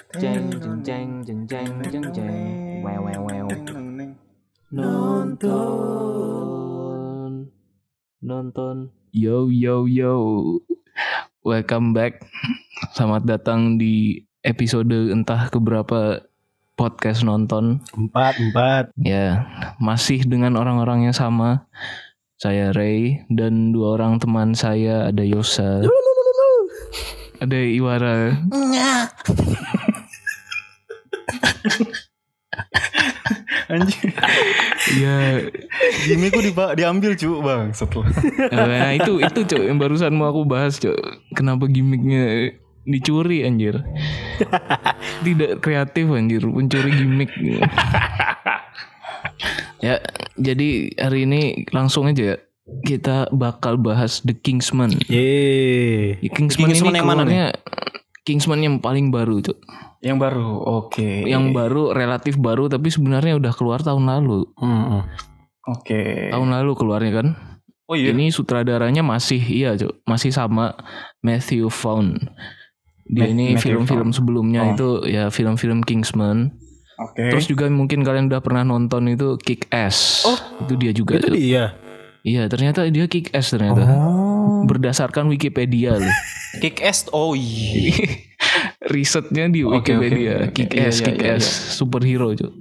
Jeng jeng jeng jeng jeng jeng jeng. Wow wow wow. Nonton. Nonton. Yo yo yo. Welcome back. Selamat datang di episode entah keberapa podcast nonton. Empat, empat. Ya masih dengan orang-orang yang sama. Saya Ray dan dua orang teman saya ada Yosa. Ada Iwara Anjir. Ya Gimikku di, diambil cu bang setelah. Nah itu itu cok yang barusan mau aku bahas cok Kenapa gimmicknya dicuri anjir Tidak kreatif anjir Mencuri gimmick Ya jadi hari ini langsung aja ya Kita bakal bahas The Kingsman Yeay. The Kingsman, Kingsman ini yang mana nih? Kingsman yang paling baru cok Yang baru, oke. Yang baru relatif baru tapi sebenarnya udah keluar tahun lalu Hmm, Oke. Tahun lalu keluarnya kan Oh iya. Ini sutradaranya masih iya Cuk. masih sama Matthew Vaughn. Dia Ma- ini film-film sebelumnya Oh. itu ya film-film Kingsman. Oke. Terus juga mungkin kalian udah pernah nonton itu Kick Ass. Oh, itu dia juga. itu Cuk. dia. Iya, ternyata dia Kick Ass ternyata. Oh. Berdasarkan Wikipedia loh. Kick ass. Oh iya. Risetnya di Wikipedia. oke, oke. Kick Iya, Ass, iya, Kick iya, Ass, superhero Cuk.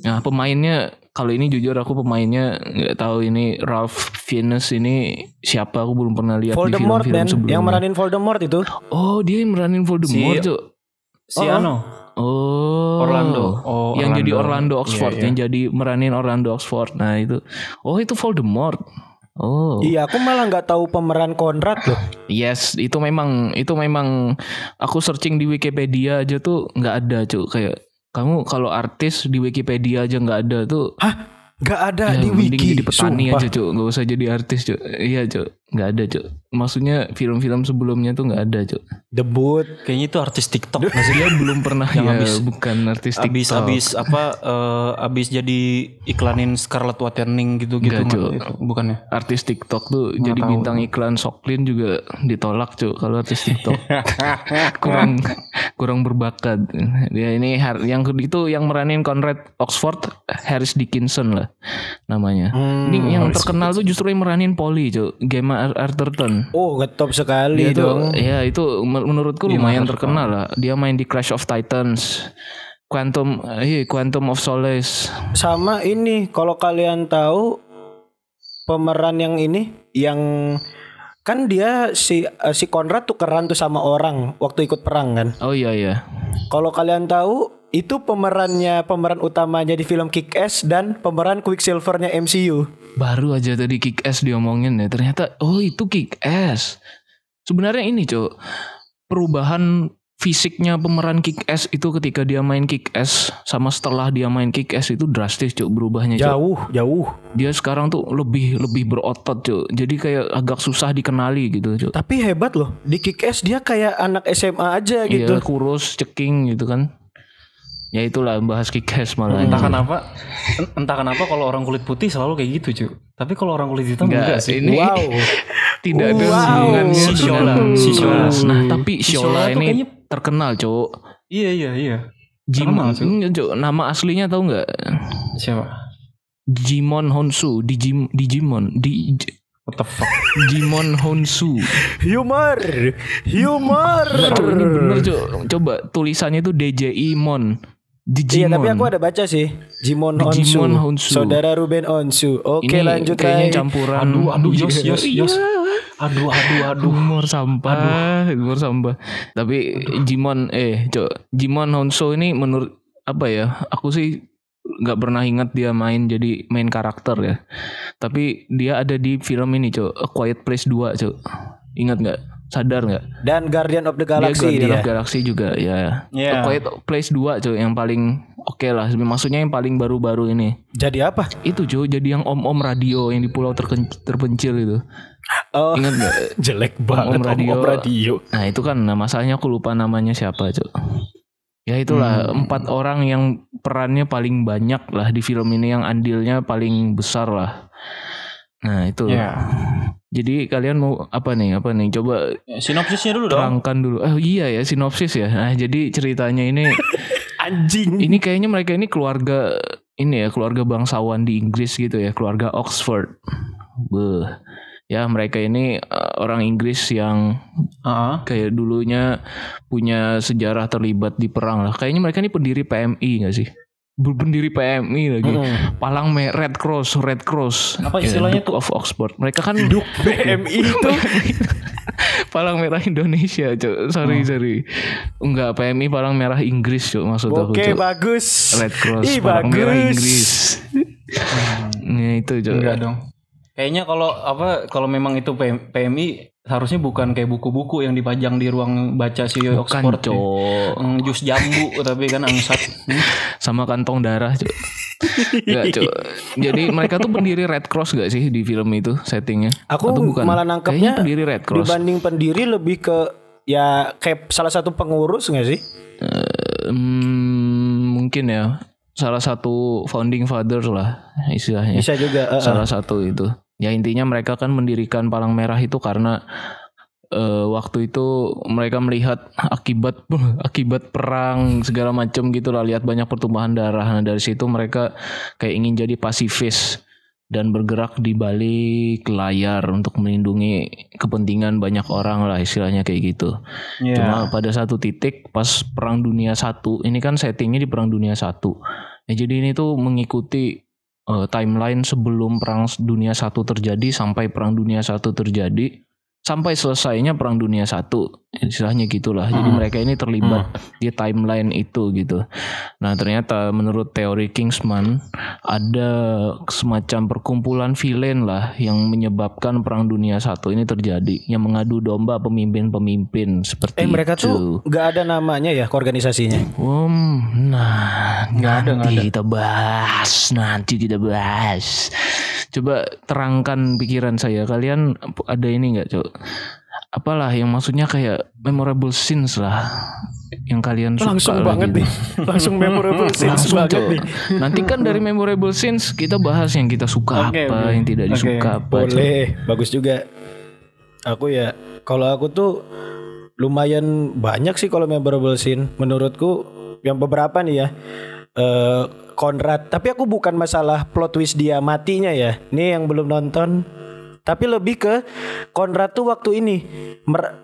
Nah, pemainnya kalau ini jujur aku pemainnya nggak tahu ini Ralph Fiennes ini siapa aku belum pernah lihat di Voldemort film-film dan sebelumnya. yang meranin Voldemort itu Oh dia yang meranin Voldemort Si- Cuk. Si Oh, Ano. Oh Orlando. Oh, yang Orlando. jadi Orlando Oxford Iya, iya. Yang jadi meranin Orlando Oxford Nah itu Oh itu Voldemort Oh. Iya aku malah nggak tahu pemeran Konrad loh. Yes itu memang Itu memang Aku searching di Wikipedia aja tuh nggak ada Cuk. Kayak kamu kalau artis di Wikipedia aja nggak ada tuh nggak ada ya, di mending wiki? jadi petani sumpah. aja cuk. Nggak usah jadi artis cuk. Iya cuk nggak ada cuk. Maksudnya film-film sebelumnya tuh nggak ada cuk. Debut. Kayaknya itu artis TikTok. nggak dia belum pernah Yang ya habis- bukan artis abis TikTok. abis apa eh, abis jadi iklanin Scarlett Whitening gitu gitu Enggak, Cuk. bukannya? Artis TikTok tuh jadi tahu. bintang iklan Soklin juga ditolak cuy kalau artis TikTok. Kurang kurang berbakat. Dia ini yang itu yang meranin Conrad Oxford Harris Dickinson lah namanya. Hmm, ini yang Harris terkenal tuh justru yang meranin Polly cuy Gemma Ar- Arterton. Oh ngetop sekali dia dong. ya itu men- menurutku lumayan terkenal lah. Dia main di Clash of Titans Quantum eh, Quantum of Solace. Sama ini kalau kalian tahu pemeran yang ini yang kan dia si eh, si Konrad tukeran tuh sama orang waktu ikut perang kan? Oh iya iya. Kalau kalian tahu itu pemerannya pemeran utamanya di film Kick Ass dan pemeran Quicksilvernya MCU Baru aja tadi kick ass diomongin ya. Ternyata oh itu kick ass. Sebenarnya ini, Cok. Perubahan fisiknya pemeran kick ass itu ketika dia main kick ass sama setelah dia main kick ass itu drastis, Cok, berubahnya, Cok. jauh jauh Dia sekarang tuh lebih lebih berotot, Cok. Jadi kayak agak susah dikenali gitu, Cok. Tapi hebat loh di Kick Ass dia kayak anak SMA aja gitu. Iya, kurus, ceking gitu kan. Ya itulah bahas kick ass malah. entah kenapa en- entah kenapa kalau orang kulit putih selalu kayak gitu cuy tapi kalau orang kulit hitam Enggak, enggak, sih ini Wow. tidak ada Wow. hubungannya Si dengan Shola, si Shola. Nah, tapi Si Shola Shola ini kayaknya- terkenal, Cok. iya iya iya Jimon, Cuk. Cuk. nama aslinya tahu nggak? siapa Jimon Honsu, Digim, Digimon, di what the fuck Jimon Honsu. Humor. Humor. Cuk, ini bener, Cuk. Coba tulisannya itu DJI Mon. Iya Digimon. tapi aku ada baca sih Jimon Onsu, Digimon Honsu. Saudara Ruben Onsu Oke Ini lanjut kayaknya Ray. campuran aduh aduh yos Iya. yos yos aduh aduh aduh Humor sampah, humor sampah. Tapi Jimon eh, Cuk, Jimon Honsu ini menurut apa ya? Aku sih nggak pernah ingat dia main jadi main karakter ya. Tapi dia ada di film ini, Cuk. A Quiet Place 2, Cuk. Ingat nggak? Sadar nggak? Dan Guardian of the Dia Galaxy Guardian dia, of Galaxy juga ya. Iya. A Quiet Place 2, Cuk, yang paling oke lah. Maksudnya yang paling baru-baru ini. Jadi apa? Itu, Cuk, jadi yang om-om radio yang di pulau terpencil itu. Oh Ingat nggak? jelek Om banget radio. Om radio Nah itu kan nah masalahnya aku lupa namanya siapa cok. Ya itulah empat orang yang perannya paling banyak lah di film ini yang andilnya paling besar lah. Nah itu. Ya. Jadi kalian mau apa nih? Apa nih? Coba Sinopsisnya dulu dong. terangkan dulu. Oh iya ya sinopsis ya. Nah jadi ceritanya ini Anjing. ini kayaknya mereka ini keluarga ini ya keluarga bangsawan di Inggris gitu ya keluarga Oxford. Beuh. Ya mereka ini eh, orang Inggris yang Heeh. kayak dulunya punya sejarah terlibat di perang lah. Kayaknya mereka ini pendiri PMI gak sih? Pendiri PMI lagi. Mm. Palang me Red Cross, Red Cross. Apa Ya, istilahnya Duke of Oxford. Mereka kan BMI itu. Palang Merah Indonesia, Cok. Sorry, sorry. Enggak, PMI Palang Merah Inggris, Cok. Maksud aku, Oke, bagus. Red Cross Ih, Palang Merah bagus. Inggris. Nah, itu, Cok. Enggak dong. Kayaknya kalau apa kalau memang itu PM PMI harusnya bukan kayak buku-buku yang dipajang di ruang baca si Bukan, Oxford. ya. Cok. Hmm, jus jambu tapi kan angsat. Hmm. Sama kantong darah, Cok. Enggak, Cok. Jadi mereka tuh pendiri Red Cross gak sih di film itu settingnya? Aku Atau bukan? malah Kayaknya nangkepnya pendiri Red Cross. dibanding pendiri lebih ke ya kayak salah satu pengurus nggak sih? Hmm, mungkin ya. Salah satu founding father lah istilahnya. Bisa juga. eh, eh. salah satu itu ya intinya mereka kan mendirikan palang merah itu karena eh, waktu itu mereka melihat akibat akibat perang segala macam gitu lah lihat banyak pertumpahan darah nah dari situ mereka kayak ingin jadi pasifis dan bergerak di balik layar untuk melindungi kepentingan banyak orang lah istilahnya kayak gitu. Iya. Cuma pada satu titik pas perang dunia satu ini kan settingnya di perang dunia satu. Ya, jadi ini tuh mengikuti eh, timeline sebelum perang dunia satu terjadi sampai perang dunia satu terjadi sampai selesainya perang dunia satu istilahnya gitulah. Jadi Hmm. mereka ini terlibat di timeline itu gitu. Nah ternyata menurut teori Kingsman ada semacam perkumpulan villain lah yang menyebabkan perang dunia satu ini terjadi yang mengadu domba pemimpin-pemimpin seperti Eh mereka itu. tuh nggak ada namanya ya organisasinya. Um, nah, Nggak ada, nanti nggak ada. kita bahas, nanti kita bahas. Coba terangkan pikiran saya. Kalian ada ini nggak, Cok? Apalah yang maksudnya kayak memorable scenes lah yang kalian suka Langsung lah banget gitu. nih. Langsung memorable scenes Langsung, banget nih. Nanti kan dari memorable scenes kita bahas yang kita suka Oke, apa, oke. yang tidak disuka apa. Cok. Boleh, bagus juga. Aku ya, kalau aku tuh lumayan banyak sih kalau memorable scene. Menurutku yang beberapa nih ya. eh Conrad, tapi aku bukan masalah plot twist dia matinya ya. Ini yang belum nonton. Tapi lebih ke Conrad tuh waktu ini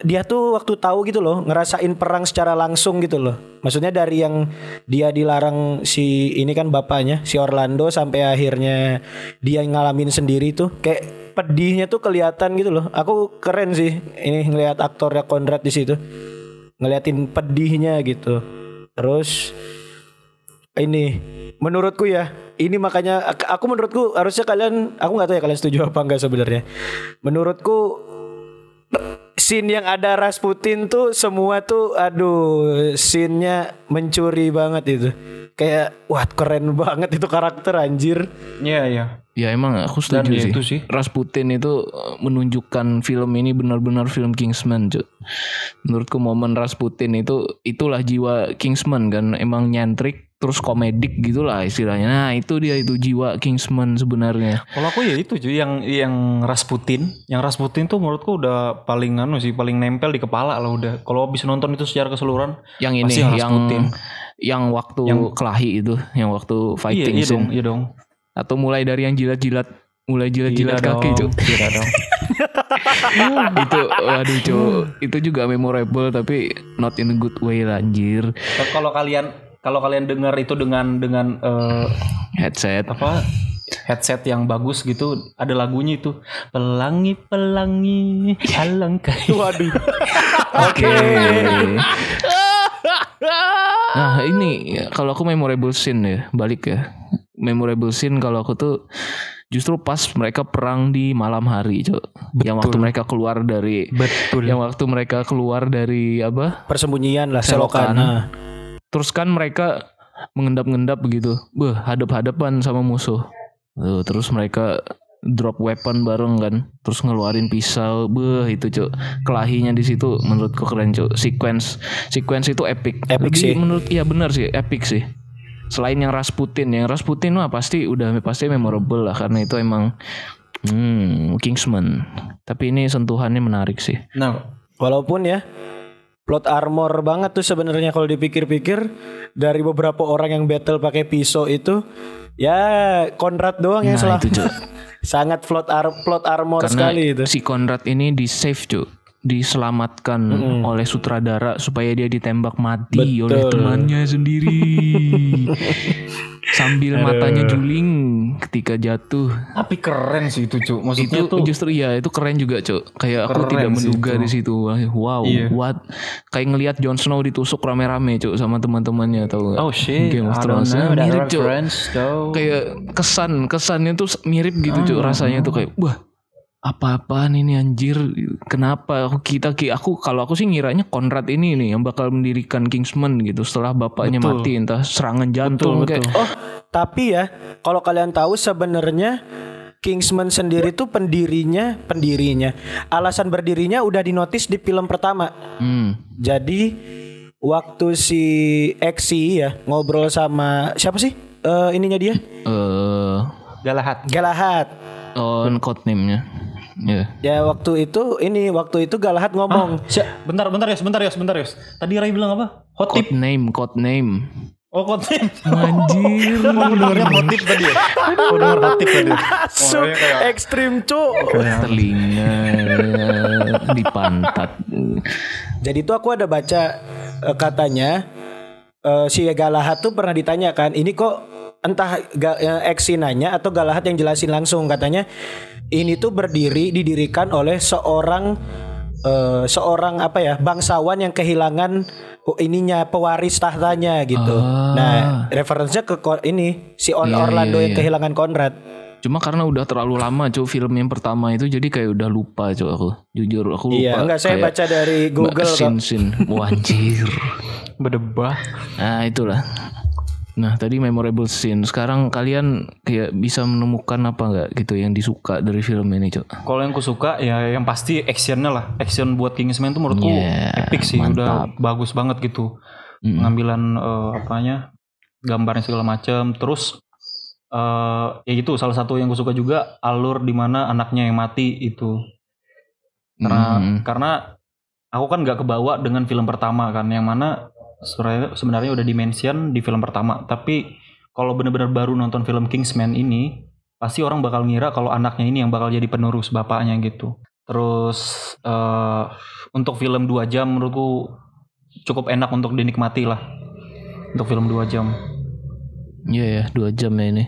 dia tuh waktu tahu gitu loh ngerasain perang secara langsung gitu loh. Maksudnya dari yang dia dilarang si ini kan bapaknya si Orlando sampai akhirnya dia ngalamin sendiri tuh kayak pedihnya tuh kelihatan gitu loh. Aku keren sih ini ngelihat aktornya Conrad di situ. Ngeliatin pedihnya gitu. Terus ini menurutku ya ini makanya ak- aku menurutku harusnya kalian aku nggak tahu ya kalian setuju apa enggak sebenarnya menurutku scene yang ada Rasputin tuh semua tuh aduh scene-nya mencuri banget itu kayak wah keren banget itu karakter anjir Iya, iya. Ya emang aku Dan setuju ya sih. itu sih. Rasputin itu uh, menunjukkan film ini benar-benar film Kingsman, Cuk. Menurutku momen Rasputin itu itulah jiwa Kingsman kan, emang nyentrik terus komedik gitulah istilahnya. Nah, itu dia itu jiwa Kingsman sebenarnya. Kalau aku ya itu cuy yang yang Rasputin, yang Rasputin tuh menurutku udah paling anu sih, paling nempel di kepala lah udah. Kalau habis nonton itu secara keseluruhan, Yang ini yang Rasputin. yang waktu kelahi itu, yang waktu iya fighting iya scene. dong, iya dong. Atau mulai dari yang jilat-jilat mulai jilat-jilat kaki, dong, Cuk. gila dong. itu waduh Cuk. itu juga memorable tapi not in a good way lah anjir. Kalau kalian kalau kalian dengar itu dengan dengan eh, Headset. apa headset yang bagus gitu ada lagunya itu pelangi pelangi alangkah waduh. Oke. nah ini kalau aku memorable scene ya balik ya. Memorable scene kalau aku tuh justru pas mereka perang di malam hari cok yang waktu mereka keluar dari betul. yang waktu mereka keluar dari apa? Persembunyian lah Selokan. selokan. Nah, terus kan mereka mengendap-endap begitu beh hadap-hadapan sama musuh. Tuh, terus mereka drop weapon bareng kan. Terus ngeluarin pisau. Beh itu cuk. Kelahinya di situ menurutku keren cuk. Sequence. Sequence itu epic. Epic Lebih sih. menurut iya benar sih. Epic sih. Selain yang Rasputin. Yang Rasputin mah pasti udah pasti memorable lah. Karena itu emang Hmm, Kingsman. Tapi ini sentuhannya menarik sih. Nah, Walaupun ya plot armor banget tuh sebenarnya kalau dipikir-pikir dari beberapa orang yang battle pakai pisau itu ya Konrad doang yang Nah, itu, Cuk. Sangat plot ar plot armor Karena sekali itu. si Conrad ini di save cuy diselamatkan oleh sutradara supaya dia ditembak mati oleh temannya sendiri. Sambil matanya juling ketika jatuh. Tapi keren sih itu cuk. Maksudnya itu tuh justru iya itu keren juga cok kayak aku tidak menduga di situ. Wah, wow Iya. what? Kayak ngelihat Jon Snow ditusuk rame-rame cok sama teman-temannya tau gak Oh shit, Game of Thrones. know. Mirip though. kayak kesan kesannya tuh mirip gitu cok rasanya tuh kayak wah apa-apaan ini anjir kenapa aku kita ki aku kalau aku sih ngiranya Conrad ini nih yang bakal mendirikan Kingsman gitu setelah bapaknya Betul. mati entah serangan jantung Betul, kayak betul. Oh, tapi ya kalau kalian tahu sebenarnya Kingsman sendiri tuh pendirinya, pendirinya, alasan berdirinya udah dinotis di film pertama. hmm, Jadi waktu si Exi ya ngobrol sama siapa sih? Eh ininya dia? eh Galahad. Galahad. on codename-nya ya Ya waktu itu ini waktu itu Galahad ngomong. Si- bentar, bentar ya, sebentar ya, sebentar ya. Tadi Ray bilang apa? Hot tip. code name code name Oh, hot tip. anjir Oh, dengarnya hot tip tadi ya. Oh, denger hot tip tadi. Masuk ekstrim cu. telinga di pantat Jadi itu aku ada baca eh, katanya eh, si Galahad tuh pernah ditanyakan ini kok entah Ga- eh, Exi nanya atau Galahad yang jelasin langsung katanya ini tuh berdiri didirikan oleh seorang eh, seorang apa ya bangsawan yang kehilangan oh, ininya pewaris tahtanya gitu. Ah. Nah, referensinya ke ini si On Iya, Orlando iya, yang iya. kehilangan Konrad. Cuma karena udah terlalu lama cuy film yang pertama itu jadi kayak udah lupa cuy aku. Jujur aku lupa. Iya, enggak saya kayak baca dari Google kok. Scene scene. Wah, anjir. Berdebah. Nah, itulah. Nah, tadi memorable scene. Sekarang kalian kayak bisa menemukan apa nggak gitu yang disuka dari film ini, Cok? Kalau yang ku suka ya yang pasti actionnya lah. Action buat Kingsman tuh menurutku Yeah, epic sih. Udah mantap. bagus banget gitu. Mm. Pengambilan eh, apanya, gambarnya segala macam. Terus eh ya gitu. Salah satu yang ku suka juga alur di mana anaknya yang mati itu. Karena Mm. karena aku kan nggak kebawa dengan film pertama kan, yang mana sebenarnya sebenarnya udah dimention di film pertama. Tapi kalau benar-benar baru nonton film Kingsman ini, pasti orang bakal ngira kalau anaknya ini yang bakal jadi penerus bapaknya gitu. Terus eh untuk film 2 jam menurutku cukup enak untuk dinikmati lah. Untuk film 2 jam. Iya ya, dua jam ya ini.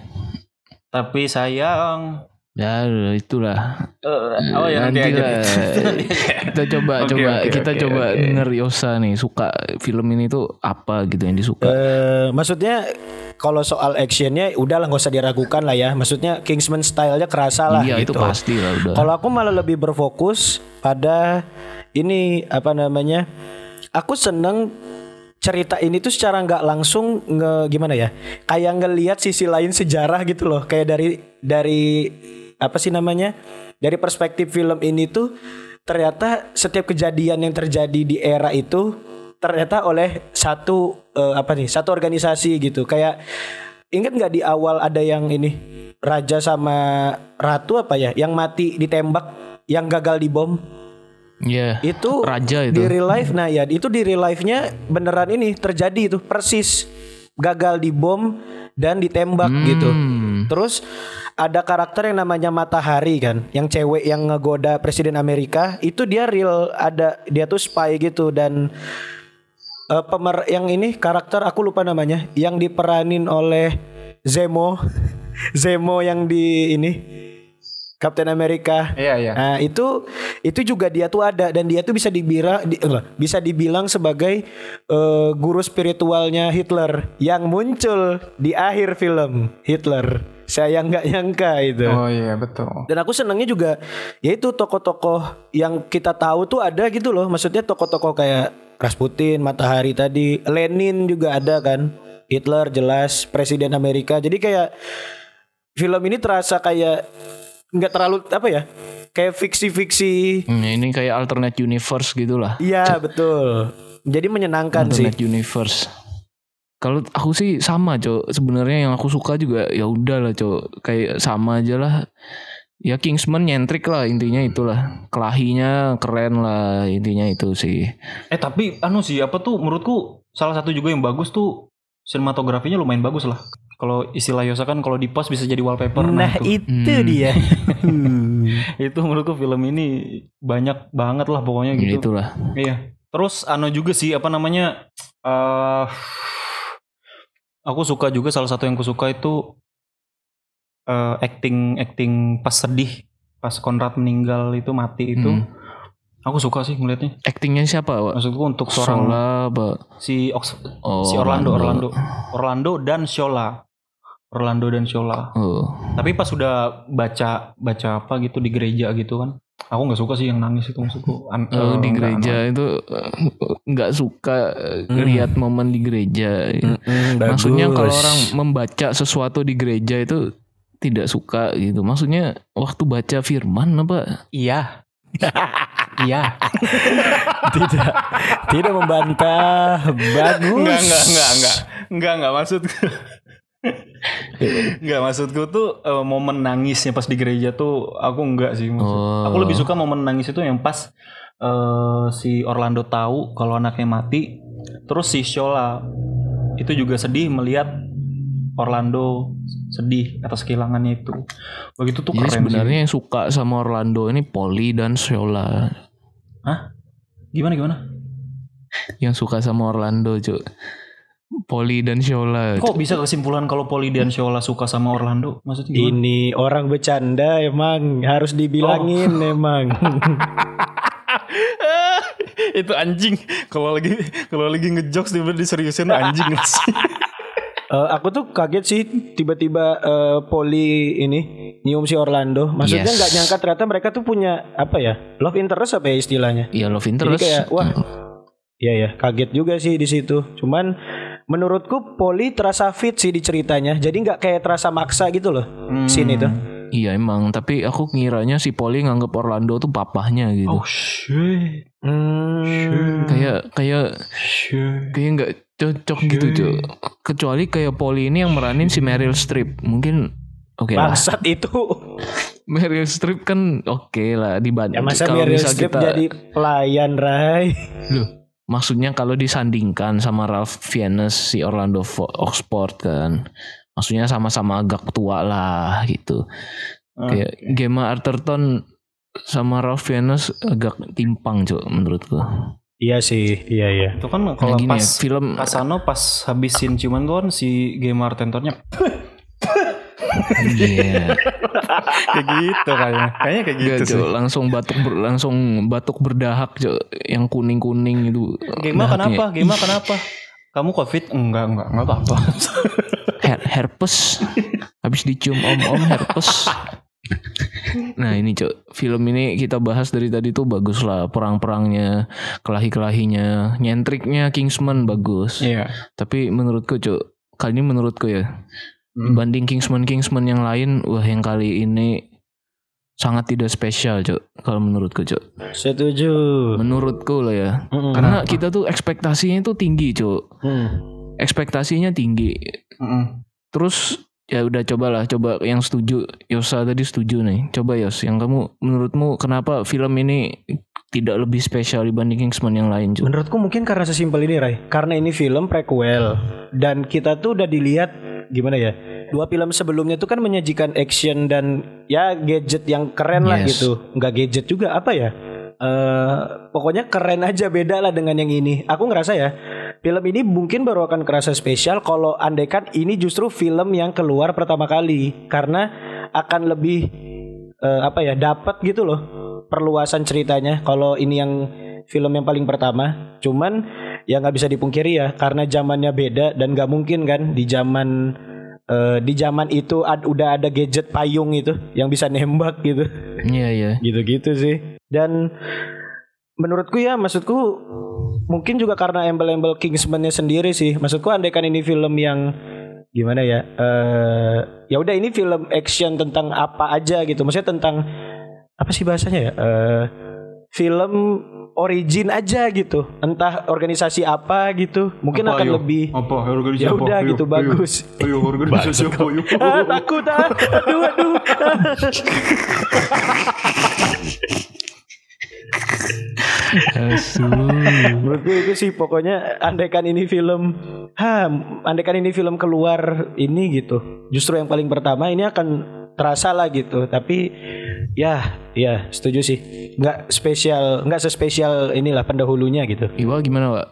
Tapi sayang Ya itulah. eh, oh ya nanti Nanti aja. lah. kita coba Oke, coba oke, kita oke, coba oke. denger Yosa nih suka film ini tuh apa gitu yang disuka. Eh, maksudnya kalau soal actionnya udahlah nggak usah diragukan lah ya. Maksudnya Kingsman stylenya kerasa lah iya gitu. itu pasti lah udah. Kalau aku malah lebih berfokus pada ini apa namanya? Aku seneng cerita ini tuh secara nggak langsung nge gimana ya? Kayak ngelihat sisi lain sejarah gitu loh. Kayak dari dari apa sih namanya? Dari perspektif film ini tuh ternyata setiap kejadian yang terjadi di era itu ternyata oleh satu eh, apa nih? Satu organisasi gitu. Kayak ingat nggak di awal ada yang ini raja sama ratu apa ya yang mati ditembak yang gagal dibom Iya. itu Raja itu. di real life nah ya itu di real life-nya beneran ini terjadi itu persis gagal dibom dan ditembak gitu Hmm. terus ada karakter yang namanya Matahari kan? Yang cewek yang ngegoda presiden Amerika itu dia real ada dia tuh spy gitu. Dan eh, pemer yang ini karakter aku lupa namanya yang diperanin oleh Zemo. Zemo yang di ini Captain America. Iya iya. Nah itu itu juga dia tuh ada. Dan dia tuh bisa dibilang di, eh, bisa dibilang sebagai eh, guru spiritualnya Hitler. Yang muncul di akhir film Hitler. Saya nggak nyangka itu. Oh iya betul. Dan aku senangnya juga yaitu tokoh-tokoh yang kita tahu tuh ada gitu loh. Maksudnya tokoh-tokoh kayak Rasputin, Matahari tadi, Lenin juga ada kan. Hitler jelas presiden Amerika. Jadi kayak film ini terasa kayak nggak terlalu apa ya? Kayak fiksi-fiksi. Hmm, ini kayak alternate universe gitulah. Iya, betul. Jadi menyenangkan sih. Alternate universe. Kalau aku sih sama, Cok. Sebenarnya yang aku suka juga ya udahlah, Cok. Kayak sama aja lah. ya Kingsman nyentrik lah intinya itulah kelahinya keren lah intinya itu sih Eh tapi anu sih apa tuh menurutku salah satu juga yang bagus tuh sinematografinya lumayan bagus lah. Kalau istilah Yosa kan kalau di post bisa jadi wallpaper. Nah itu. itu Hmm. dia. itu menurutku film ini banyak banget lah pokoknya ya gitu. itulah Iya. Terus anu juga sih apa namanya eh aku suka juga salah satu yang aku suka itu eh acting acting pas sedih pas Konrad meninggal itu mati itu. Hmm. Aku suka sih ngeliatnya. aktingnya siapa Wak? Maksudku untuk seorang Sola apa si Ox- oh, si Orlando Orlando Orlando dan Shola Orlando dan Shola oh tapi pas sudah baca baca apa gitu di gereja gitu kan aku nggak suka sih yang nangis itu maksudku An- Oh, eh, di gereja itu eh, nggak suka Hmm. lihat momen di gereja. Mm-mm, Maksudnya kalau orang membaca sesuatu di gereja itu tidak suka gitu. Maksudnya waktu baca firman apa? iya iya tidak tidak membantah bagus. enggak enggak enggak enggak enggak enggak maksudku Enggak maksudku tuh eh, momen nangisnya pas di gereja tuh aku enggak sih maksud. Oh. Aku lebih suka momen nangis itu yang pas eh, si Orlando tahu kalau anaknya mati, terus si Shola itu juga sedih melihat Orlando sedih atas kehilangannya itu. Begitu tuh Jadi keren sebenarnya yang suka sama Orlando ini Polly dan Shola. sih. Gimana gimana? Yang suka sama Orlando, Cuk. Polly dan Shola. Kok bisa kesimpulan kalau Poli dan Shola suka sama Orlando? Maksudnya gimana? Ini orang bercanda emang harus dibilangin emang. itu anjing. Kalau lagi kalau lagi ngejokes tiba-tiba diseriusin anjing sih. Eh, aku tuh kaget sih tiba-tiba eh, Poli ini nyium si Orlando. Maksudnya Yes. nggak nyangka ternyata mereka tuh punya apa ya love interest apa ya istilahnya? Iya, love Jadi interest. kayak wah, iya ya kaget juga sih di situ. Cuman menurutku Poli terasa fit sih di ceritanya. Jadi nggak kayak terasa maksa gitu loh scene itu. Iya emang, tapi aku ngiranya si Polly nganggep Orlando tuh papahnya gitu. Oh shit. Hmm. Kayak kayak Shit. kayak nggak cocok gitu, Cuk. Kecuali kayak Polly ini yang meranin si Meryl Streep. Mungkin oke lah. Bangsat itu. Meryl Streep kan oke lah dibanding Ya masa kalau Meryl Streep kita jadi pelayan Rai. Loh, maksudnya kalau disandingkan sama Ralph Fiennes si Orlando Fo- Oxford kan. Maksudnya sama-sama agak tua lah gitu. Ah, Kayak Gemma Arterton sama Ralph Fiennes agak timpang cuk menurutku. Iya sih, iya iya. Itu kan Nah, kalau gini pas ya, film pas Sano pas habisin ciuman tuh kan si Gemar tentornya Iya. kayak gitu kayaknya. Kayaknya kayak gitu Gak, sih. Langsung batuk ber- langsung batuk berdahak cuk yang kuning-kuning itu. Gema kenapa? Gema kenapa? Kamu covid? Enggak, enggak, enggak apa-apa. Her herpes. Habis dicium om-om herpes. Nah ini cok film ini kita bahas dari tadi tuh bagus lah perang-perangnya, kelahi-kelahinya, nyentriknya Kingsman bagus. Iya. Tapi menurutku cok kali ini menurutku ya Hmm. dibanding Kingsman Kingsman yang lain, wah yang kali ini sangat tidak spesial cok kalau menurutku cok. Setuju. Menurutku lah ya. Mm-mm. Karena kita tuh ekspektasinya tuh tinggi cok. Hmm. Ekspektasinya tinggi. Mm-mm. Terus ya udah cobalah coba yang setuju Yosa tadi setuju nih. Coba Yos yang kamu menurutmu kenapa film ini tidak lebih spesial dibanding Kingsman yang lain Cuk? Menurutku mungkin karena sesimpel ini Ray Karena ini film prequel Dan kita tuh udah dilihat Gimana ya Dua film sebelumnya tuh kan menyajikan action dan Ya gadget yang keren lah Yes. gitu Nggak gadget juga apa ya eh Pokoknya keren aja beda lah dengan yang ini Aku ngerasa ya Film ini mungkin baru akan kerasa spesial Kalau andaikan ini justru film yang keluar pertama kali Karena akan lebih eh, Apa ya dapat gitu loh Perluasan ceritanya Kalau ini yang film yang paling pertama. Cuman ya nggak bisa dipungkiri ya karena zamannya beda dan nggak mungkin kan di zaman eh, di zaman itu ad- udah ada gadget payung itu yang bisa nembak gitu. Iya iya. Gitu-gitu sih. Dan menurutku ya maksudku mungkin juga karena embel-embel Kingsman-nya sendiri sih. Maksudku andaikan ini film yang gimana ya? eh ya udah ini film action tentang apa aja gitu. Maksudnya tentang apa sih bahasanya ya? Eh film origin aja gitu. Entah organisasi apa gitu. Mungkin Apa, akan ayo? lebih apa organisasi ya apa? udah gitu ayo. bagus. Ayo organisasi apa? Ayo. ah, takut ah. Aduh aduh. Menurutku itu sih pokoknya andaikan ini film ha andaikan ini film keluar ini gitu. Justru yang paling pertama ini akan terasa lah gitu. Tapi ya ya setuju sih. Nggak spesial, nggak sespesial inilah pendahulunya gitu. Iwa gimana, Wak?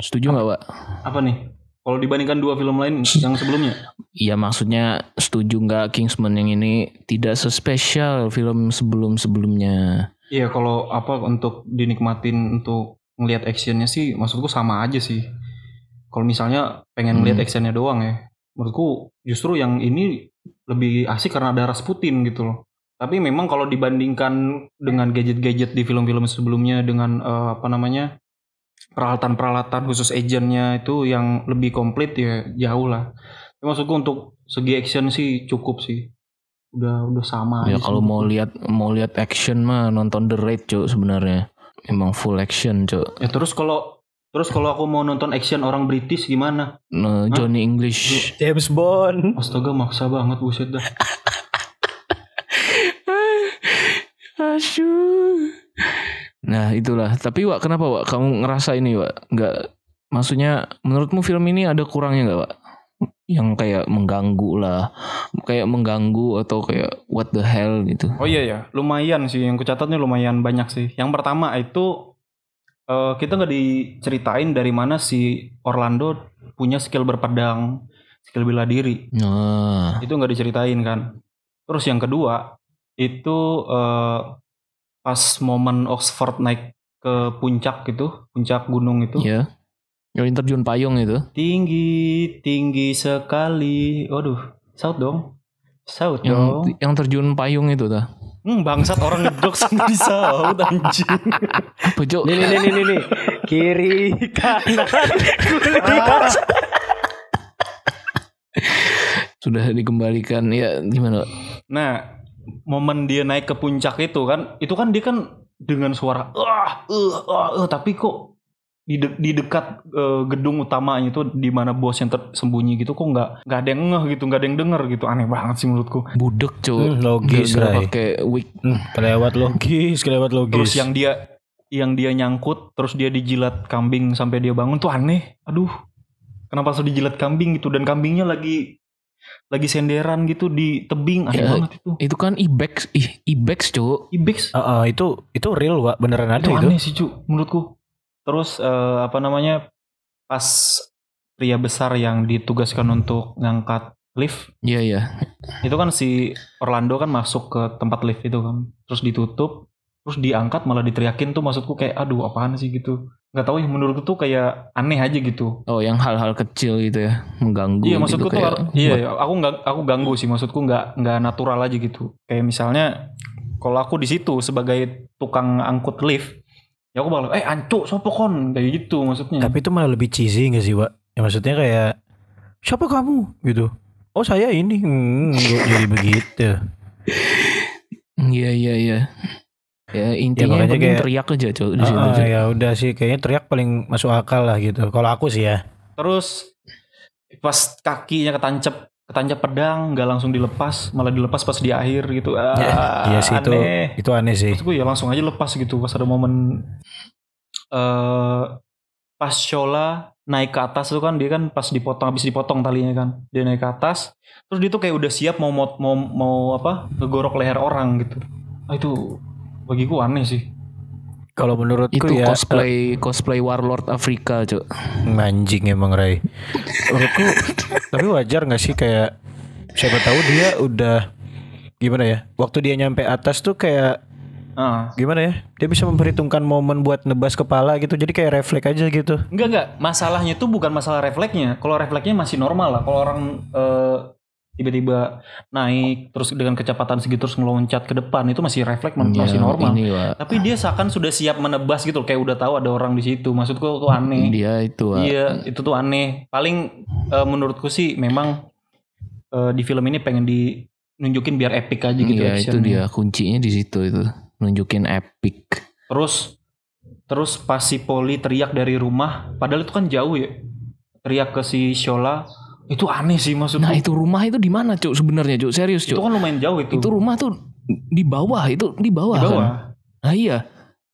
Setuju nggak, Wak? Apa nih? Kalau dibandingkan dua film lain yang sebelumnya? Iya maksudnya setuju nggak Kingsman yang ini tidak sespesial film sebelum-sebelumnya. Iya kalau apa untuk dinikmatin untuk ngelihat actionnya sih maksudku sama aja sih. Kalau misalnya pengen ngelihat Hmm. actionnya doang ya, menurutku justru yang ini lebih asik karena ada Rasputin gitu loh. Tapi memang kalau dibandingkan dengan gadget-gadget di film-film sebelumnya dengan eh, apa namanya peralatan-peralatan khusus agentnya itu yang lebih komplit ya jauh lah. Tapi maksudku untuk segi action sih cukup sih. Udah udah sama. Ya kalau mau lihat mau lihat action mah nonton The Raid, Cuk, sebenarnya. Emang full action, Cuk. Ya terus kalau terus kalau aku mau nonton action orang British gimana? Nah, Johnny English. James Bond. Astaga maksa banget buset dah. Asyuh. Nah itulah. Tapi Wak kenapa Wak kamu ngerasa ini Wak? Nggak. Maksudnya menurutmu film ini ada kurangnya nggak Wak? Yang kayak mengganggu lah. Kayak mengganggu atau kayak what the hell gitu. Oh iya ya, lumayan sih yang kucatatnya lumayan banyak sih. Yang pertama itu eh, kita nggak diceritain dari mana si Orlando punya skill berpedang, skill bela diri. Nah. Itu nggak diceritain kan. Terus yang kedua itu eh, pas momen Oxford naik ke puncak gitu, puncak gunung itu. Ya. Yang terjun payung itu. Tinggi, tinggi sekali. Waduh, saut dong. Saut Yang dong. yang terjun payung itu dah. Hmm, bangsat orang ngedok sendiri saut anjing. Apa? Nih nih nih nih nih, nih. Kiri kanan kulihat. Sudah dikembalikan ya gimana? Nah, momen dia naik ke puncak itu kan, itu kan dia kan dengan suara ah, eh, ah, eh, tapi kok di, de- di dekat eh, gedung utamanya itu di mana bos yang tersembunyi gitu kok nggak nggak ada yang ngeh gitu, nggak ada yang denger gitu, aneh banget sih menurutku. Budek Cuk. Hmm, logis, Ray. pakai wig. Hmm, kelewat logis, kelewat logis. Terus yang dia yang dia nyangkut, terus dia dijilat kambing sampai dia bangun tuh aneh. Aduh, kenapa harus dijilat kambing gitu dan kambingnya lagi lagi senderan gitu di tebing, aneh Ya, banget itu. Itu kan ibex, ih ibex Cuk. Ibex Ah, ah, itu itu real Wak, beneran ada itu itu. aneh sih cu menurutku terus eh, apa namanya pas pria besar yang ditugaskan untuk ngangkat lift Iya iya. itu kan si Orlando kan masuk ke tempat lift itu kan terus ditutup terus diangkat malah diteriakin tuh maksudku kayak aduh apaan sih gitu nggak tahu ya menurutku tuh kayak aneh aja gitu Oh yang hal-hal kecil gitu ya mengganggu. iya gitu, maksudku tuh iya buat- aku nggak aku ganggu sih maksudku nggak nggak natural aja gitu kayak misalnya kalau aku di situ sebagai tukang angkut lift ya aku bakal eh ancuk sopo kon kayak gitu maksudnya Tapi itu malah lebih cheesy gak sih, Wak? Ya maksudnya kayak siapa kamu gitu. Oh, saya ini. Hmm, jadi begitu. Iya iya iya. Ya intinya yang makanya penting kayak- teriak aja Cuk di situ. Ah, ya udah sih kayaknya teriak paling masuk akal lah gitu. Kalau aku sih ya. Terus pas kakinya ketancap ketancap pedang nggak langsung dilepas malah dilepas pas di akhir gitu ah, iya sih itu aneh. itu aneh sih. Maksudku ya langsung aja lepas gitu pas ada momen eh pas Shola naik ke atas tuh kan dia kan pas dipotong habis dipotong talinya kan dia naik ke atas terus dia tuh kayak udah siap mau mau mau, mau apa ngegorok leher orang gitu ah, itu bagiku aneh sih Kalau menurutku Itu ya cosplay cosplay warlord Afrika Cuk. eh, anjing emang Ray. Menurutku tapi wajar nggak sih kayak siapa tahu dia udah gimana ya? Waktu dia nyampe atas tuh kayak ah gimana ya? Dia bisa memperhitungkan momen buat nebas kepala gitu. Jadi kayak refleks aja gitu. Enggak enggak, masalahnya tuh bukan masalah refleksnya. Kalau refleksnya masih normal lah. Kalau orang eh, tiba-tiba naik terus dengan kecepatan segitu terus meloncat ke depan itu masih refleks Ya, masih normal. Ini Wak. Tapi dia seakan sudah siap menebas gitu, loh, kayak udah tahu ada orang di situ. Maksudku tuh aneh. Dia itu Wak. Iya, itu tuh aneh. Paling eh, menurutku sih memang eh, di film ini pengen dinunjukin biar epic aja gitu Iya itu dia kuncinya di situ itu nunjukin epic. Terus terus pas si Poli teriak dari rumah, padahal itu kan jauh ya. Teriak ke si Shola, itu aneh sih maksudku. Nah itu rumah itu di mana cuk sebenarnya cuk serius itu cuk. kan lumayan jauh itu. Itu rumah tuh di bawah itu di bawah. di bawah. Kan? Nah iya.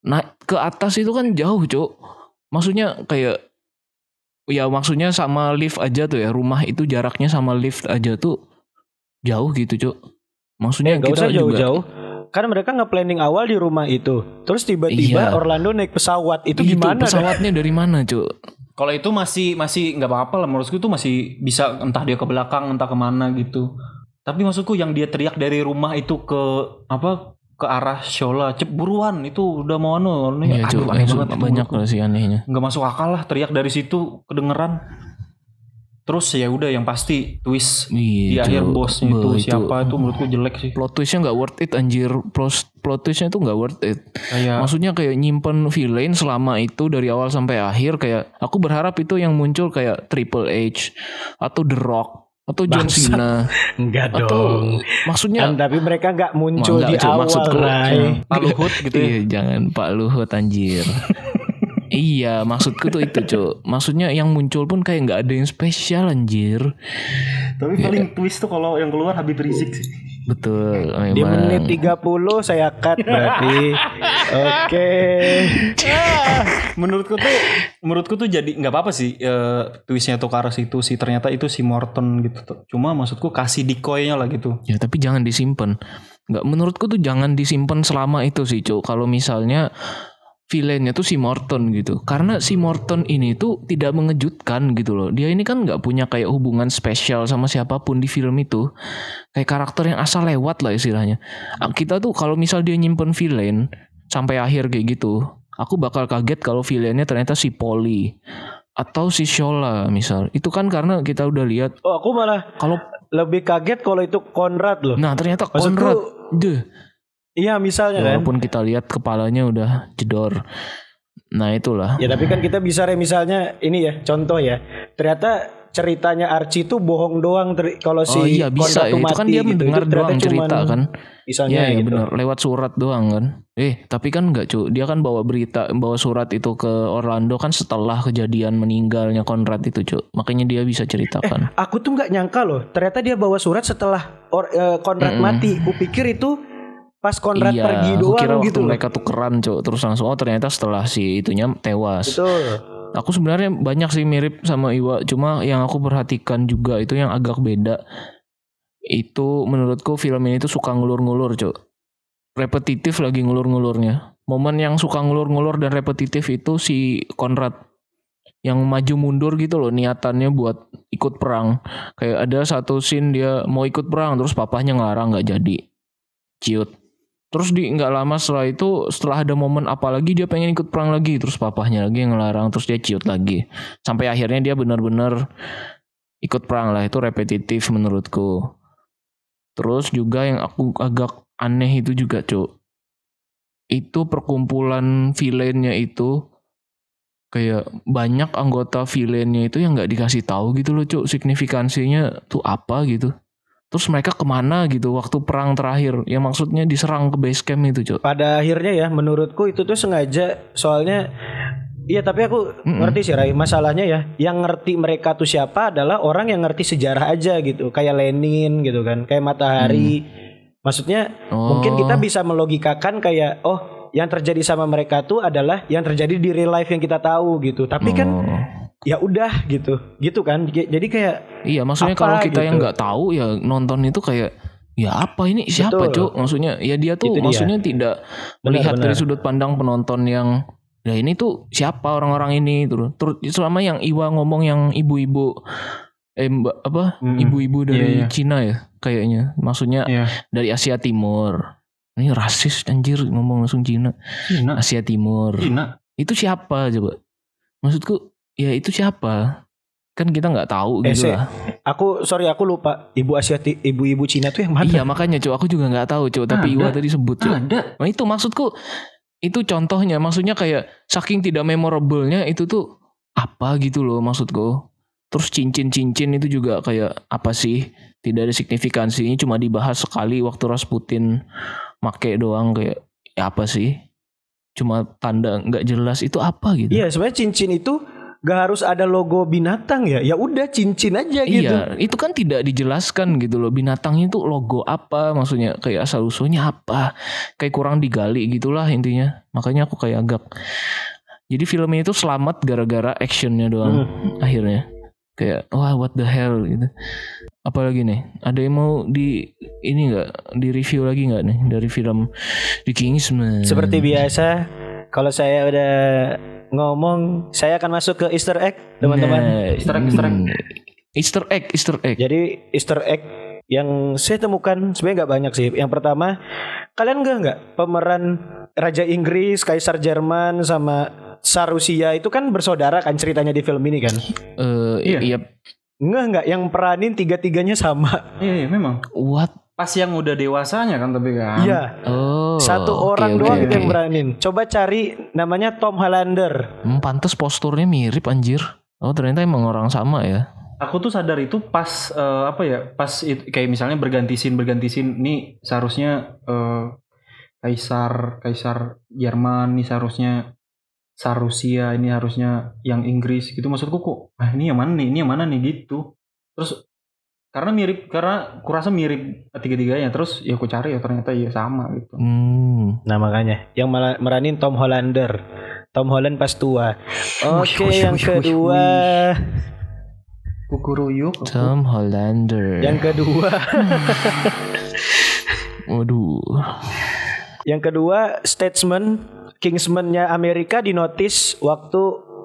Nah ke atas itu kan jauh cuk. Maksudnya kayak ya maksudnya sama lift aja tuh ya rumah itu jaraknya sama lift aja tuh jauh gitu cuk. Maksudnya Eh, gak kita usah jauh-jauh. Kan mereka nge-planning awal di rumah itu. Terus tiba-tiba Iya. Orlando naik pesawat. Itu Itu gimana? dah? pesawatnya dari mana cuk? Kalau itu masih masih nggak apa-apa lah menurutku itu masih bisa entah dia ke belakang entah ke mana gitu. Tapi maksudku yang dia teriak dari rumah itu ke apa ke arah Shola cep buruan itu udah mau anu anu, Iya aduh aneh banget banyak sih anehnya. nggak masuk akal lah teriak dari situ kedengeran. Terus ya udah yang pasti twist di Iya, akhir Cuk. bosnya Be, itu siapa itu menurutku jelek sih. plot twistnya nggak worth it anjir plot plot twistnya tuh nggak worth it Kayak maksudnya kayak nyimpen villain selama itu dari awal sampai akhir kayak aku berharap itu yang muncul kayak Triple H atau The Rock atau John. Cena Enggak atau dong. maksudnya Kan, tapi mereka nggak muncul Enggak, di awal, maksudku. Pak Luhut gitu ya. iya jangan Pak Luhut anjir iya maksudku tuh itu cuk maksudnya yang muncul pun kayak nggak ada yang spesial anjir Tapi paling twist tuh kalau yang keluar Habib Rizik sih. betul Di memang menit 30 saya cut berarti. Oke. menurutku tuh menurutku tuh jadi nggak apa-apa sih eh, twistnya tuh ke arah situ sih ternyata itu si Morton gitu tuh. Cuma maksudku kasih decoy-nya lah gitu. Ya tapi jangan disimpan. Nggak menurutku tuh jangan disimpan selama itu sih, Cuk. Kalau misalnya villainnya tuh si Morton gitu. Karena si Morton ini tuh tidak mengejutkan gitu loh. Dia ini kan nggak punya kayak hubungan spesial sama siapa pun di film itu. Kayak karakter yang asal lewat lah istilahnya. Ah, Kita tuh kalau misal dia nyimpen villain sampai akhir kayak gitu, aku bakal kaget kalau villainnya ternyata si Polly atau si Shola misal. Itu kan karena kita udah lihat Oh, aku malah kalau lebih kaget kalau itu Konrad loh. nah ternyata Maksudku, Conrad deh Iya misalnya kan. Walaupun kita lihat kepalanya udah jedor. Nah itulah. Ya tapi kan kita bisa re misalnya ini ya contoh ya. Ternyata ceritanya Archie itu bohong doang kalau si oh iya bisa Konrad ya. tuh Itu kan dia gitu. mendengar Itu doang cerita kan. Misalnya Iya iya gitu. benar. Lewat surat doang kan. Eh tapi kan enggak cu. Dia kan bawa berita, bawa surat itu ke Orlando kan setelah kejadian meninggalnya Conrad itu cu. Makanya dia bisa ceritakan. Aku tuh nggak nyangka loh. Ternyata dia bawa surat setelah or, eh, Konrad Mm-mm. mati. Kupikir itu pas Konrad iya. pergi kira doang waktu gitu mereka tukeran cu. Terus langsung oh ternyata setelah si itunya tewas. Betul. Aku sebenarnya banyak sih mirip sama Iwa, cuma yang aku perhatikan juga itu yang agak beda. Itu menurutku film ini tuh suka ngulur-ngulur, Cuk. Repetitif lagi ngulur-ngulurnya. Momen yang suka ngulur-ngulur dan repetitif itu si Konrad yang maju mundur gitu loh niatannya buat ikut perang. Kayak ada satu scene dia mau ikut perang terus papahnya ngelarang nggak jadi. Ciut. Terus di nggak lama setelah itu setelah ada momen apa lagi dia pengen ikut perang lagi. Terus papahnya lagi ngelarang terus dia ciut lagi. Sampai akhirnya dia benar-benar ikut perang lah. Itu repetitif menurutku. Terus juga yang aku agak aneh itu juga cuk. Itu perkumpulan villainnya itu kayak banyak anggota villainnya itu yang nggak dikasih tahu gitu loh cuk. Signifikansinya tuh apa gitu terus mereka ke mana gitu waktu perang terakhir? Yang maksudnya diserang ke base camp itu cuk Pada akhirnya ya menurutku itu tuh sengaja soalnya Iya tapi aku ngerti sih Rai Masalahnya ya Yang ngerti mereka tuh siapa adalah orang yang ngerti sejarah aja gitu Kayak Lenin gitu kan Kayak Matahari. Maksudnya Oh. mungkin kita bisa melogikakan kayak Oh yang terjadi sama mereka tuh adalah Yang terjadi di real life yang kita tahu gitu. Tapi kan Oh. Ya udah gitu Gitu kan Jadi kayak Iya, maksudnya kalau kita gitu? yang nggak tahu ya nonton itu kayak ya apa ini siapa cuk? Maksudnya ya dia tuh Itu dia. maksudnya tidak Benar, melihat dari benar. sudut pandang penonton yang ya ini tuh siapa orang-orang ini terus terus selama yang Iwa ngomong yang ibu-ibu eh mbak apa ibu-ibu dari Iya, iya. Cina ya kayaknya maksudnya Iya. dari Asia Timur ini rasis anjir ngomong langsung Cina Cina. Asia Timur Cina. itu siapa coba maksudku ya itu siapa kan kita nggak tahu Eh, gitu lah Aku sorry aku lupa Ibu Asiati Ibu-ibu Cina tuh yang mana Iya makanya cuy aku juga nggak tahu cuy tapi. Iwa tadi sebut cuy. Ada. Nah itu maksudku itu contohnya maksudnya kayak saking tidak memorablenya itu tuh apa gitu loh maksudku. Terus cincin-cincin itu juga kayak apa sih? Tidak ada signifikansinya cuma dibahas sekali waktu Rasputin make doang kayak ya apa sih? cuma tanda nggak jelas itu apa gitu. Iya sebenarnya cincin itu gak harus ada logo binatang ya. Ya udah cincin aja gitu. Iya, itu kan tidak dijelaskan gitu loh. Binatangnya itu logo apa, maksudnya kayak asal usulnya apa, kayak kurang digali gitulah intinya. Makanya aku kayak agak. Jadi filmnya itu selamat gara-gara actionnya doang akhirnya. Kayak wah what the hell gitu. Apalagi nih, ada yang mau di ini nggak di review lagi nggak nih dari film The Kingsman? Seperti biasa kalau saya udah ngomong saya akan masuk ke Easter egg teman-teman. Nah, Easter egg, Easter egg. Easter egg, Easter egg. Jadi Easter egg yang saya temukan sebenarnya nggak banyak sih. Yang pertama, kalian nggak nggak pemeran Raja Inggris, Kaisar Jerman sama Tsar Rusia itu kan bersaudara kan ceritanya di film ini kan? Eh, Iya. iya. Enggak enggak, yang peranin tiga-tiganya sama. Iya, iya, memang. What? Pas yang udah dewasanya kan tapi kan. Iya. Oh. Satu orang oke, doang itu yang beranin. Coba cari namanya Tom Hollander. Hmm, pantes posturnya mirip anjir. Oh ternyata emang orang sama ya. Aku tuh sadar itu pas eh, apa ya? Pas it- kayak misalnya berganti scene berganti scene nih seharusnya eh, kaisar kaisar Jerman nih seharusnya Tsar Rusia ini harusnya yang Inggris gitu maksudku kok ah ini yang mana nih ini yang mana nih gitu terus karena mirip karena kurasa mirip tiga-tiganya terus ya aku cari ya ternyata ya sama gitu Hmm. Nah makanya yang meranin Tom Hollander. Tom Holland pas tua. Oke wush, yang kedua, kukuruyuk Tom Hollander. yang kedua, Waduh. yang kedua statesman Kingsman-nya Amerika dinotis waktu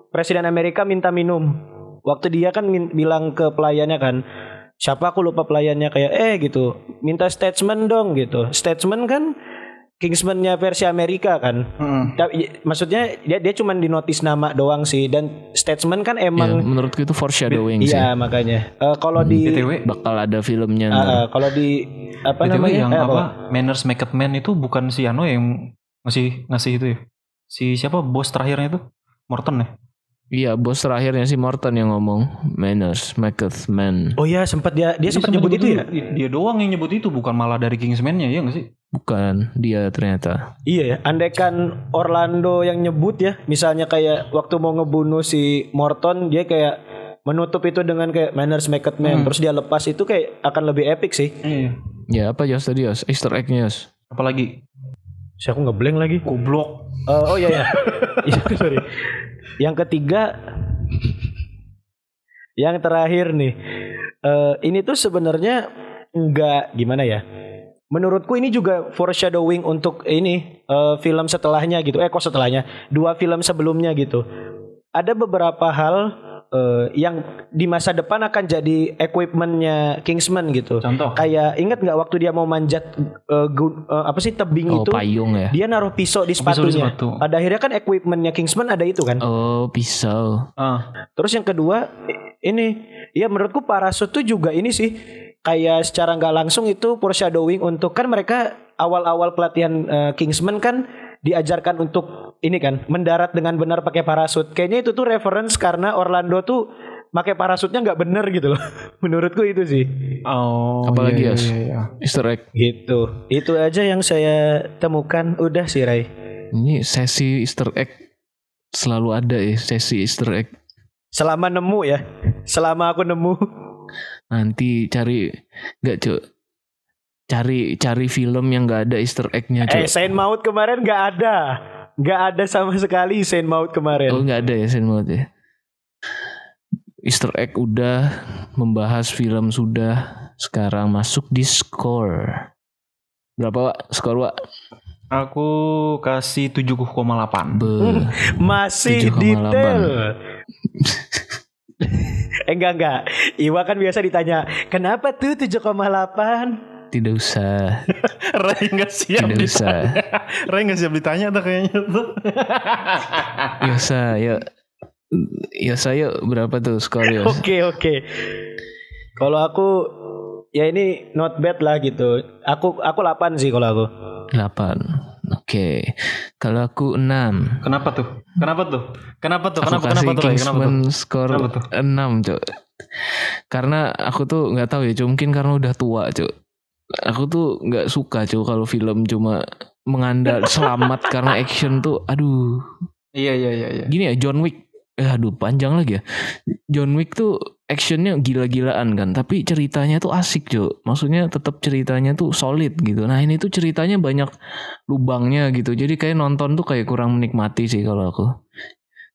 Presiden Amerika minta minum. Waktu dia kan min- bilang ke pelayannya kan, siapa aku lupa pelayannya kayak eh gitu, minta statesman dong gitu. Statesman kan Kingsman-nya versi Amerika kan. Heeh. Tapi maksudnya dia dia cuma dinotis nama doang sih dan statesman kan Ya, emang menurutku itu foreshadowing sih. Iya makanya. Eh, kalau di btw Bakal ada filmnya. ntar. eh, kalau di apa BTW namanya? yang Eh, apa? Manners Make Up Man itu bukan si Ano yang ngasih ngasih itu ya? Si siapa bos terakhirnya itu? Morton ya? Iya, bos terakhirnya si Morton yang ngomong manners, maketh man. Oh iya sempat dia dia sempat nyebut itu ya? Dia doang yang nyebut itu bukan malah dari Kingsman-nya ya nggak sih? Bukan dia ternyata. Iya ya. Andaikan Orlando yang nyebut ya, misalnya kayak waktu mau ngebunuh si Morton dia kayak menutup itu dengan kayak manners make it man terus dia lepas itu kayak akan lebih epic sih. Iya. Ya apa Yos tadi Yos? Easter egg-nya Yos. Apalagi Si aku ngeblank lagi. goblok. Eh, oh iya ya. Iya, sorry. Yang ketiga yang terakhir nih. Eh ini tuh sebenarnya enggak gimana ya? Menurutku ini juga foreshadowing untuk ini eh, film setelahnya gitu. Eh kok setelahnya? Dua film sebelumnya gitu. Ada beberapa hal eh, yang di masa depan akan jadi equipmentnya Kingsman gitu. Contoh. Kayak ingat nggak waktu dia mau manjat eh, gu- eh, apa sih tebing Oh itu? payung ya. Dia naruh pisau di Pisau di sepatunya. sepatu. Pada akhirnya kan equipmentnya Kingsman ada itu kan. Oh pisau. Ah, Terus yang kedua ini ya menurutku parasut tuh juga ini sih kayak secara nggak langsung itu foreshadowing untuk kan mereka awal-awal pelatihan eh, Kingsman kan diajarkan untuk ini kan mendarat dengan benar pakai parasut. Kayaknya itu tuh reference karena Orlando tuh pakai parasutnya nggak bener gitu loh. Menurutku itu sih. oh. Apalagi, iya, iya, iya. Easter egg. Gitu. Itu aja yang saya temukan. Udah sih Ray. Ini sesi Easter egg selalu ada ya sesi Easter egg. Selama nemu ya. Selama aku nemu. Nanti cari nggak cuk cari cari film yang nggak ada Easter egg-nya Eh. Saint Maut kemarin nggak ada, nggak ada sama sekali Saint Maut kemarin. Oh nggak ada ya Sen Maut ya. Easter egg udah membahas film sudah sekarang masuk di score. Berapa Wak? Skor Wak? Aku kasih 7,8. Be. Masih 7,8. detail. eh enggak enggak. Iwa kan biasa ditanya, kenapa tuh 7,8? Tidak usah. Ray nggak siap Tidak usah. ditanya. Ray nggak siap ditanya tuh kayaknya tuh. Yosa, yuk. Yosa yuk berapa tuh skor Yos? Oke oke. Kalau aku ya ini not bad lah gitu. Aku aku 8 sih kalau aku. 8. Oke. Kalau aku 6. Kenapa tuh? Kenapa tuh? Kenapa tuh? Aku Kenapa kenapa tuh? Kenapa tuh? Skor Kenapa tuh? 6, Cuk. Karena aku tuh nggak tahu ya, Cuk. mungkin karena udah tua, Cuk. Aku tuh nggak suka, Cuk, kalau film cuma mengandal selamat karena action tuh aduh. Iya iya iya iya. gini ya John Wick. Eh aduh panjang lagi ya. John Wick tuh actionnya gila-gilaan kan tapi ceritanya tuh asik Jo maksudnya tetap ceritanya tuh solid gitu. Nah ini tuh ceritanya banyak lubangnya gitu. Jadi kayak nonton tuh kayak kurang menikmati sih kalau aku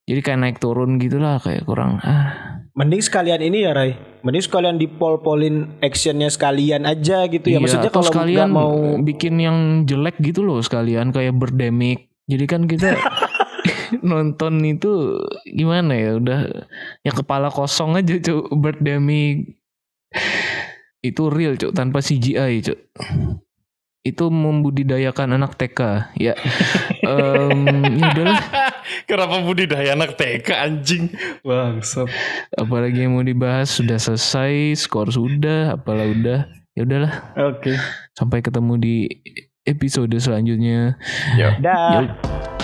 jadi kayak naik turun gitulah kayak kurang ah Mending sekalian ini ya Ray. Mending sekalian dipol-polin actionnya sekalian aja gitu ya. Iya, Maksudnya kalau sekalian mau bikin yang jelek gitu loh sekalian kayak berdemik. Jadi kan kita nonton itu gimana ya udah ya kepala kosong aja cuk berdemik. Itu real cuk tanpa CGI cuk. Itu membudidayakan anak TK ya. Em, ya udahlah Kenapa budidaya anak TK anjing? Bangsat. apalagi yang mau dibahas sudah selesai skor sudah apalah udah ya udahlah Oke. sampai ketemu di episode selanjutnya Ya. dah. Yuk.